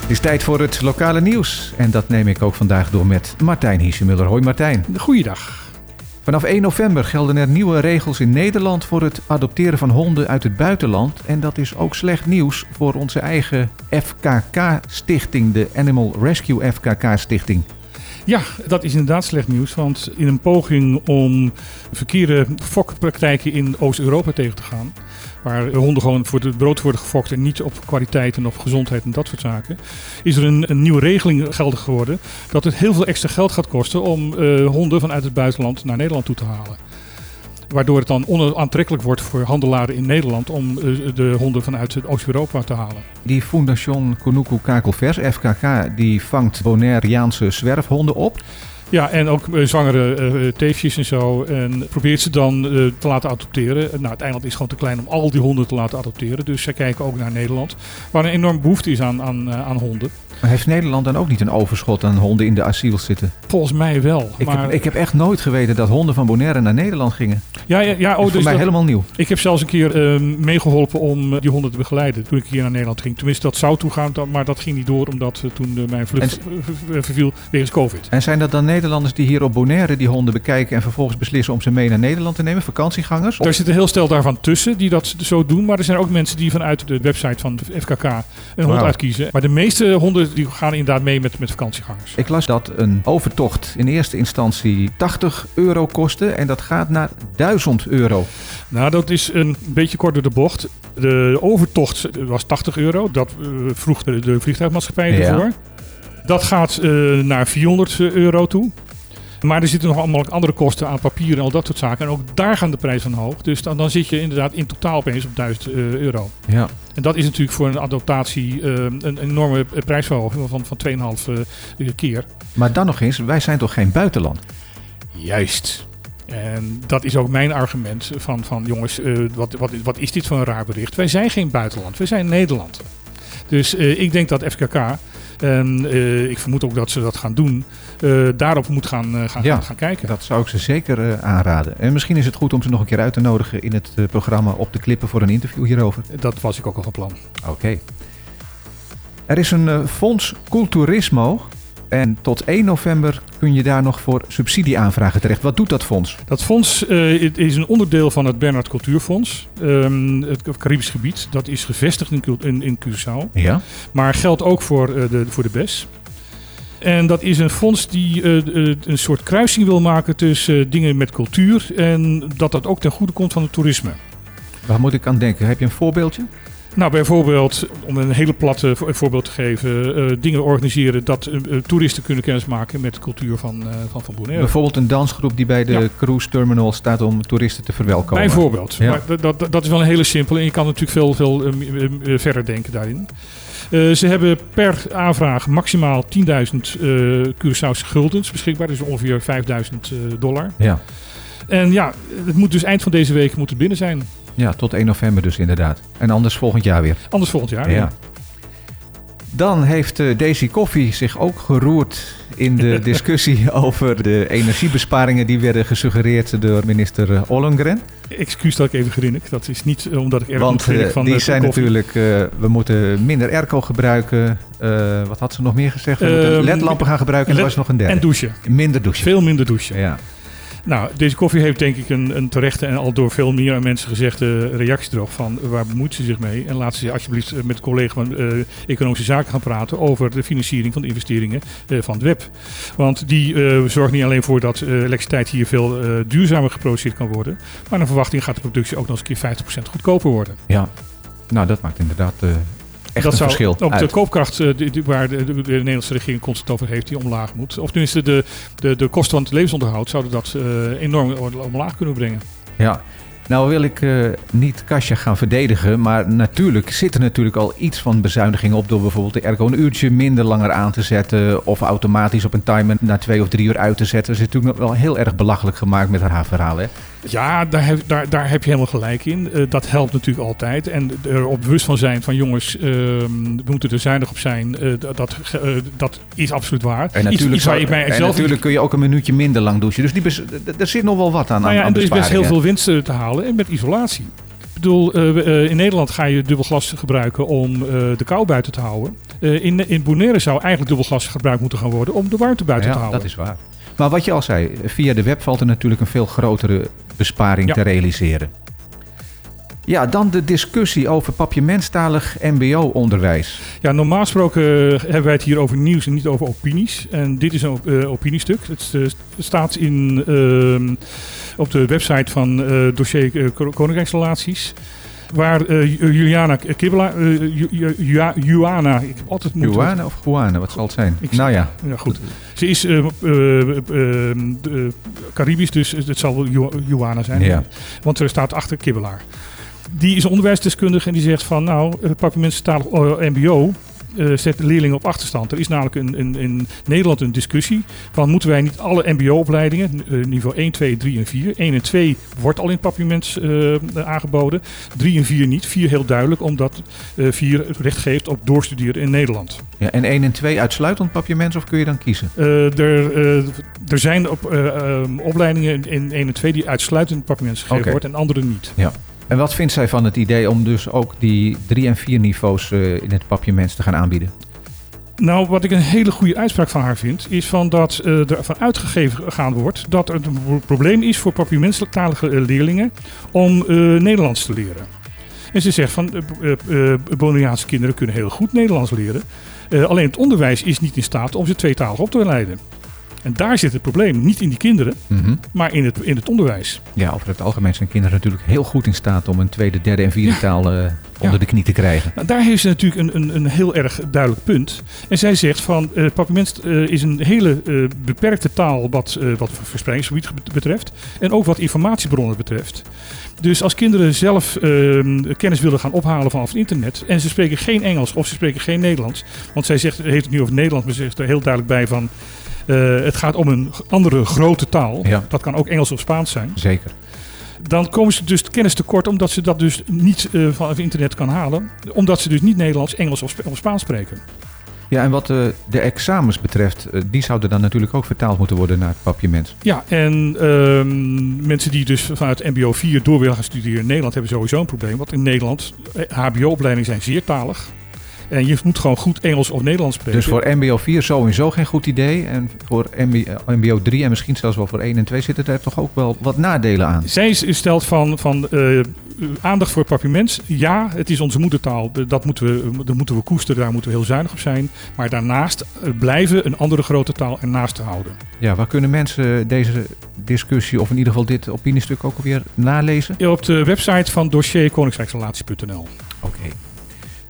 Het is tijd voor het lokale nieuws. En dat neem ik ook vandaag door met Martijn Hiesemuller. Hoi Martijn. Goeiedag. Vanaf 1 november gelden er nieuwe regels in Nederland voor het adopteren van honden uit het buitenland. En dat is ook slecht nieuws voor onze eigen FKK-stichting, de Animal Rescue FKK-stichting. Ja, dat is inderdaad slecht nieuws. Want in een poging om verkeerde fokpraktijken in Oost-Europa tegen te gaan, waar honden gewoon voor het brood worden gefokt en niet op kwaliteit en op gezondheid en dat soort zaken, is er een, een nieuwe regeling geldig geworden dat het heel veel extra geld gaat kosten om eh, honden vanuit het buitenland naar Nederland toe te halen. Waardoor het dan onaantrekkelijk wordt voor handelaren in Nederland om eh, de honden vanuit Oost-Europa te halen. Die Fondation Konuku Kakelvers, FKK, die vangt Bonaireaanse zwerfhonden op. Ja, en ook eh, zwangere eh, teefjes en zo. En probeert ze dan eh, te laten adopteren. Nou, het eiland is gewoon te klein om al die honden te laten adopteren. Dus zij kijken ook naar Nederland. Waar een enorm behoefte is aan, aan, aan honden. Maar heeft Nederland dan ook niet een overschot aan honden in de asiel zitten? Volgens mij wel. Ik, maar... heb, ik heb echt nooit geweten dat honden van Bonaire naar Nederland gingen. Ja, ja, ja oh, dat is voor dus mij dat- helemaal nieuw. Ik heb zelfs een keer eh, meegeholpen om eh, die honden te begeleiden. Toen ik hier naar Nederland ging. Tenminste, dat zou toegaan, maar dat ging niet door. Omdat eh, toen eh, mijn vlucht En- eh, verviel wegens COVID. En zijn dat dan Nederlanders die hier op Bonaire die honden bekijken en vervolgens beslissen om ze mee naar Nederland te nemen? Vakantiegangers? Daar zit een heel stel daarvan tussen die dat zo doen. Maar er zijn ook mensen die vanuit de website van de FKK een hond uitkiezen. Maar de meeste honden die gaan inderdaad mee met, met vakantiegangers. Ik las dat een overtocht in eerste instantie 80 euro kostte en dat gaat naar 1000 euro. Nou, dat is een beetje kort door de bocht. De overtocht was 80 euro. Dat eh, vroeg de, de vliegtuigmaatschappij Ja. Dat gaat eh, naar 400 euro toe. Maar er zitten nog allemaal andere kosten aan papier en al dat soort zaken. En ook daar gaan de prijzen omhoog. Dus dan, dan zit je inderdaad in totaal opeens op 1000 eh, euro. Ja. En dat is natuurlijk voor een adaptatie eh, een enorme prijsverhoging van, van 2,5 eh, keer. Maar dan nog eens, wij zijn toch geen buitenland? Juist. En dat is ook mijn argument van, van jongens, eh, wat, wat, wat is dit voor een raar bericht? Wij zijn geen buitenland, wij zijn Nederland. Dus eh, ik denk dat FKK, en eh, ik vermoed ook dat ze dat gaan doen, eh, daarop moet gaan, eh, gaan, Ja. gaan, kijken. Dat zou ik ze zeker aanraden. En misschien is het goed om ze nog een keer uit te nodigen in het programma op de klippen voor een interview hierover. Dat was ik ook al van plan. Oké. Er is een fonds Culturismo. En tot 1 november kun je daar nog voor subsidieaanvragen terecht. Wat doet dat fonds? Dat fonds eh, is een onderdeel van het Bernhard Cultuurfonds. Ehm, het Caribisch gebied, dat is gevestigd in, in, in Curaçao. Ja. Maar geldt ook voor, eh, de, voor de BES. En dat is een fonds die eh, een soort kruising wil maken tussen dingen met cultuur en dat dat ook ten goede komt van het toerisme. Waar moet ik aan denken? Heb je een voorbeeldje? Nou, bijvoorbeeld, om een hele platte vo- voorbeeld te geven, eh, dingen organiseren dat eh, eh, toeristen kunnen kennismaken met de cultuur van, eh van, van Bonaire. Bijvoorbeeld een dansgroep die bij de Ja. cruise terminal staat om toeristen te verwelkomen. Bijvoorbeeld. Ja. Maar dat, dat, dat is wel een hele simpele. En je kan natuurlijk veel, veel verder denken daarin. Ze hebben per aanvraag maximaal 10.000 eh Curaçaose guldens beschikbaar. Dus ongeveer 5.000 eh, dollar. Ja. En ja, het moet dus eind van deze week moet het binnen zijn. Ja, tot 1 november dus inderdaad. En anders volgend jaar weer. Anders volgend jaar. Ja. Dan heeft eh, Daisy Coffee zich ook geroerd in de discussie over de energiebesparingen die werden gesuggereerd door minister eh, Ollongren. Excuus dat ik even grinnik. Dat is niet eh, omdat ik erg Want eh, van die de zijn koffie. natuurlijk, we moeten minder airco gebruiken. Wat had ze nog meer gezegd? We Ehm, moeten ledlampen gaan gebruiken en er was nog een derde. En douchen. minder douchen. Veel minder douchen. Ja. Nou, deze koffie heeft denk ik een, een terechte en al door veel meer mensen gezegde reactie erop van waar bemoeit ze zich mee? En laten ze alsjeblieft eh, met collega van eh, Economische Zaken gaan praten over de financiering van de investeringen eh, van het web. Want die eh, zorgt niet alleen voor dat elektriciteit hier veel duurzamer geproduceerd kan worden, maar naar verwachting gaat de productie ook nog eens een keer 50% goedkoper worden. ja. Nou, dat maakt inderdaad echt dat een zou verschil op de koopkracht eh, die, waar de, de, de Nederlandse regering constant over heeft, die omlaag moet. Of tenminste de, de, de kosten van het levensonderhoud zouden dat eh, enorm omlaag kunnen brengen. Ja. Nou wil ik eh, niet Kasia gaan verdedigen, maar natuurlijk zit er natuurlijk al iets van bezuinigingen op door bijvoorbeeld de airco een uurtje minder langer aan te zetten of automatisch op een timer na twee of drie uur uit te zetten. Ze is natuurlijk nog wel heel erg belachelijk gemaakt met haar verhaal. Hè? Ja, daar heb, daar, daar heb je helemaal gelijk in. Eh, dat helpt natuurlijk altijd. En er op bewust van zijn van jongens, ehm, we moeten er zuinig op zijn. eh, dat, eh, dat is absoluut waar. En natuurlijk, iets waar zou- ik mij en natuurlijk kun je ook een minuutje minder lang douchen. Dus die bes- er zit nog wel wat aan. Nou aan, ja, aan en er is best heel veel winst te halen en met isolatie. bedoel, uh, in Nederland ga je dubbelglas gebruiken om de kou buiten te houden. in, in Bonaire zou eigenlijk dubbelglas gebruikt moeten gaan worden om de warmte buiten ja, te houden. dat is waar. Maar wat je al zei, via de web valt er natuurlijk een veel grotere besparing Ja. te realiseren. Ja, dan de discussie over papiamenstalig mbo-onderwijs. Ja, normaal gesproken eh, hebben wij het hier over nieuws en niet over opinies. En dit is een op- eh, opiniestuk. Het staat in, ehm, op de website van eh, dossier Ko- Koninkrijksrelaties. Waar Ju- Juliana Kibbela, Ju- Ju- Ju- Juana, ik heb altijd moeite met- Juana of Juana, wat zal het zijn? Ik- nou ja, Ja, goed. Ze is eh, eh, eh, eh, de- Caribisch, dus het zal wel Ju- Juana zijn. Ja. Want er staat achter Kibbelaar. Die is onderwijsdeskundige en die zegt van nou, eh, mbo eh, zet leerlingen op achterstand. Er is namelijk een, een, in Nederland een discussie van moeten wij niet alle mbo-opleidingen, eh, niveau 1, 2, 3 en 4. 1 en 2 wordt al in het papiermens eh, aangeboden. 3 en 4 niet. 4 heel duidelijk, omdat eh 4 het recht geeft op doorstuderen in Nederland. ja. En 1 en 2 uitsluitend papiaments of kun je dan kiezen? Er, er zijn op, ehm, opleidingen in 1 en 2 die uitsluitend in papiermens gegeven Oké. wordt en andere niet. En wat vindt zij van het idee om dus ook die 3 en 4 niveaus eh, in het papiaments te gaan aanbieden? Nou, wat ik een hele goede uitspraak van haar vind, is van dat eh er van uitgegeven gaan wordt dat het een pro- probleem is voor papiamenstalige eh, leerlingen om Nederlands te leren. En ze zegt van, Bonaireaanse kinderen kunnen heel goed Nederlands leren. Alleen het onderwijs is niet in staat om ze tweetalig op te leiden. En daar zit het probleem. Niet in die kinderen, Mhm. maar in het, in het onderwijs. Ja, over het algemeen zijn kinderen natuurlijk heel goed in staat om een tweede, derde en vierde Ja. taal eh, onder Ja. de knie te krijgen. Nou, daar heeft ze natuurlijk een, een, een heel erg duidelijk punt. En zij zegt van, eh, is een hele beperkte taal wat, wat verspreidingsgebied bet- betreft. En ook wat informatiebronnen betreft. Dus als kinderen zelf eh, kennis willen gaan ophalen vanaf het internet en ze spreken geen Engels of ze spreken geen Nederlands. Want zij zegt, heeft het nu over Nederlands, maar ze zegt er heel duidelijk bij van, het gaat om een andere grote taal. Ja. Dat kan ook Engels of Spaans zijn. Zeker. Dan komen ze dus kennis tekort omdat ze dat dus niet eh, van internet kan halen. Omdat ze dus niet Nederlands, Engels of, Spa- of Spaans spreken. Ja, en wat eh, de examens betreft, eh, die zouden dan natuurlijk ook vertaald moeten worden naar het papiaments. Ja, en ehm, mensen die dus vanuit MBO 4 door willen gaan studeren in Nederland hebben sowieso een probleem. Want in Nederland, eh, HBO-opleidingen zijn zeer talig. En je moet gewoon goed Engels of Nederlands spreken. Dus voor MBO 4 sowieso geen goed idee. En voor MBO, MBO 3 en misschien zelfs wel voor 1 en 2 zitten er toch ook wel wat nadelen aan. Zij stelt van, van eh, aandacht voor papiaments. Ja, het is onze moedertaal. Dat moeten, we, dat moeten we koesteren, daar moeten we heel zuinig op zijn. Maar daarnaast eh, blijven een andere grote taal ernaast te houden. Ja, waar kunnen mensen deze discussie, of in ieder geval dit opiniestuk ook alweer nalezen? Op de website van dossier koninkrijksrelaties.nl. Oké.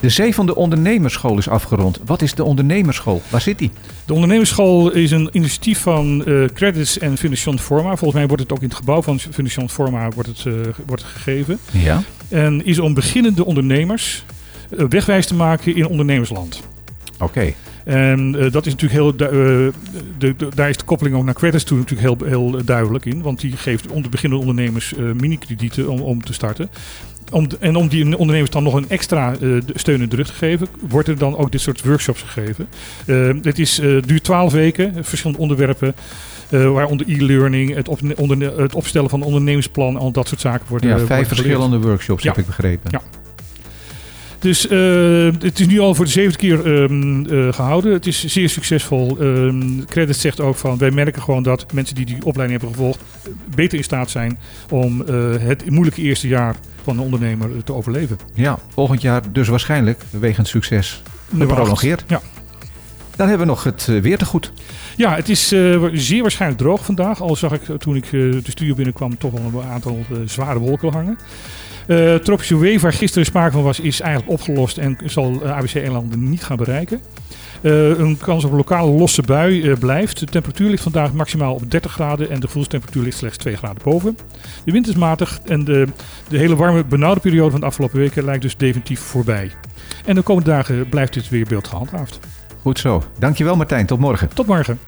De zevende ondernemersschool is afgerond. Wat is de ondernemersschool? Waar zit die? De ondernemersschool is een initiatief van eh, Credits en Fundation Forma. Volgens mij wordt het ook in het gebouw van Fundation Forma wordt het, eh, wordt gegeven. Ja. En is om beginnende ondernemers eh, wegwijs te maken in ondernemersland. Oké. En eh, dat is natuurlijk heel. eh, de, de- daar is de koppeling ook naar credits toe natuurlijk heel, heel duidelijk in. Want die geeft onder beginnende ondernemers eh mini-kredieten om, om te starten. Om, en om die ondernemers dan nog een extra de- steun in de rug te geven, wordt er dan ook dit soort workshops gegeven. Eh het is, duurt twaalf weken, verschillende onderwerpen. waaronder e-learning, het, op, onder, het opstellen van een ondernemersplan, al dat soort zaken worden. Ja, vijf wordt verschillende workshops Ja. heb ik begrepen. Ja. Dus eh, het is nu al voor de zevende keer ehm, eh, gehouden. Het is zeer succesvol. Ehm Credit zegt ook van wij merken gewoon dat mensen die die opleiding hebben gevolgd beter in staat zijn om eh, het moeilijke eerste jaar van een ondernemer te overleven. Ja, volgend jaar dus waarschijnlijk, wegens succes, geprolongeerd. Ja. Dan hebben we nog het eh, weer te goed. Ja, het is eh, zeer waarschijnlijk droog vandaag. Al zag ik eh, toen ik de studio binnenkwam toch wel een aantal zware wolken hangen. Tropische wave waar gisteren sprake van was, is eigenlijk opgelost en zal eh, ABC-eilanden niet gaan bereiken. Een kans op lokale losse bui blijft. De temperatuur ligt vandaag maximaal op 30 graden en de gevoelstemperatuur ligt slechts 2 graden boven. De wind is matig en de, de hele warme benauwde periode van de afgelopen weken lijkt dus definitief voorbij. En de komende dagen blijft dit weerbeeld gehandhaafd. Goed zo. Dankjewel Martijn, tot morgen. Tot morgen.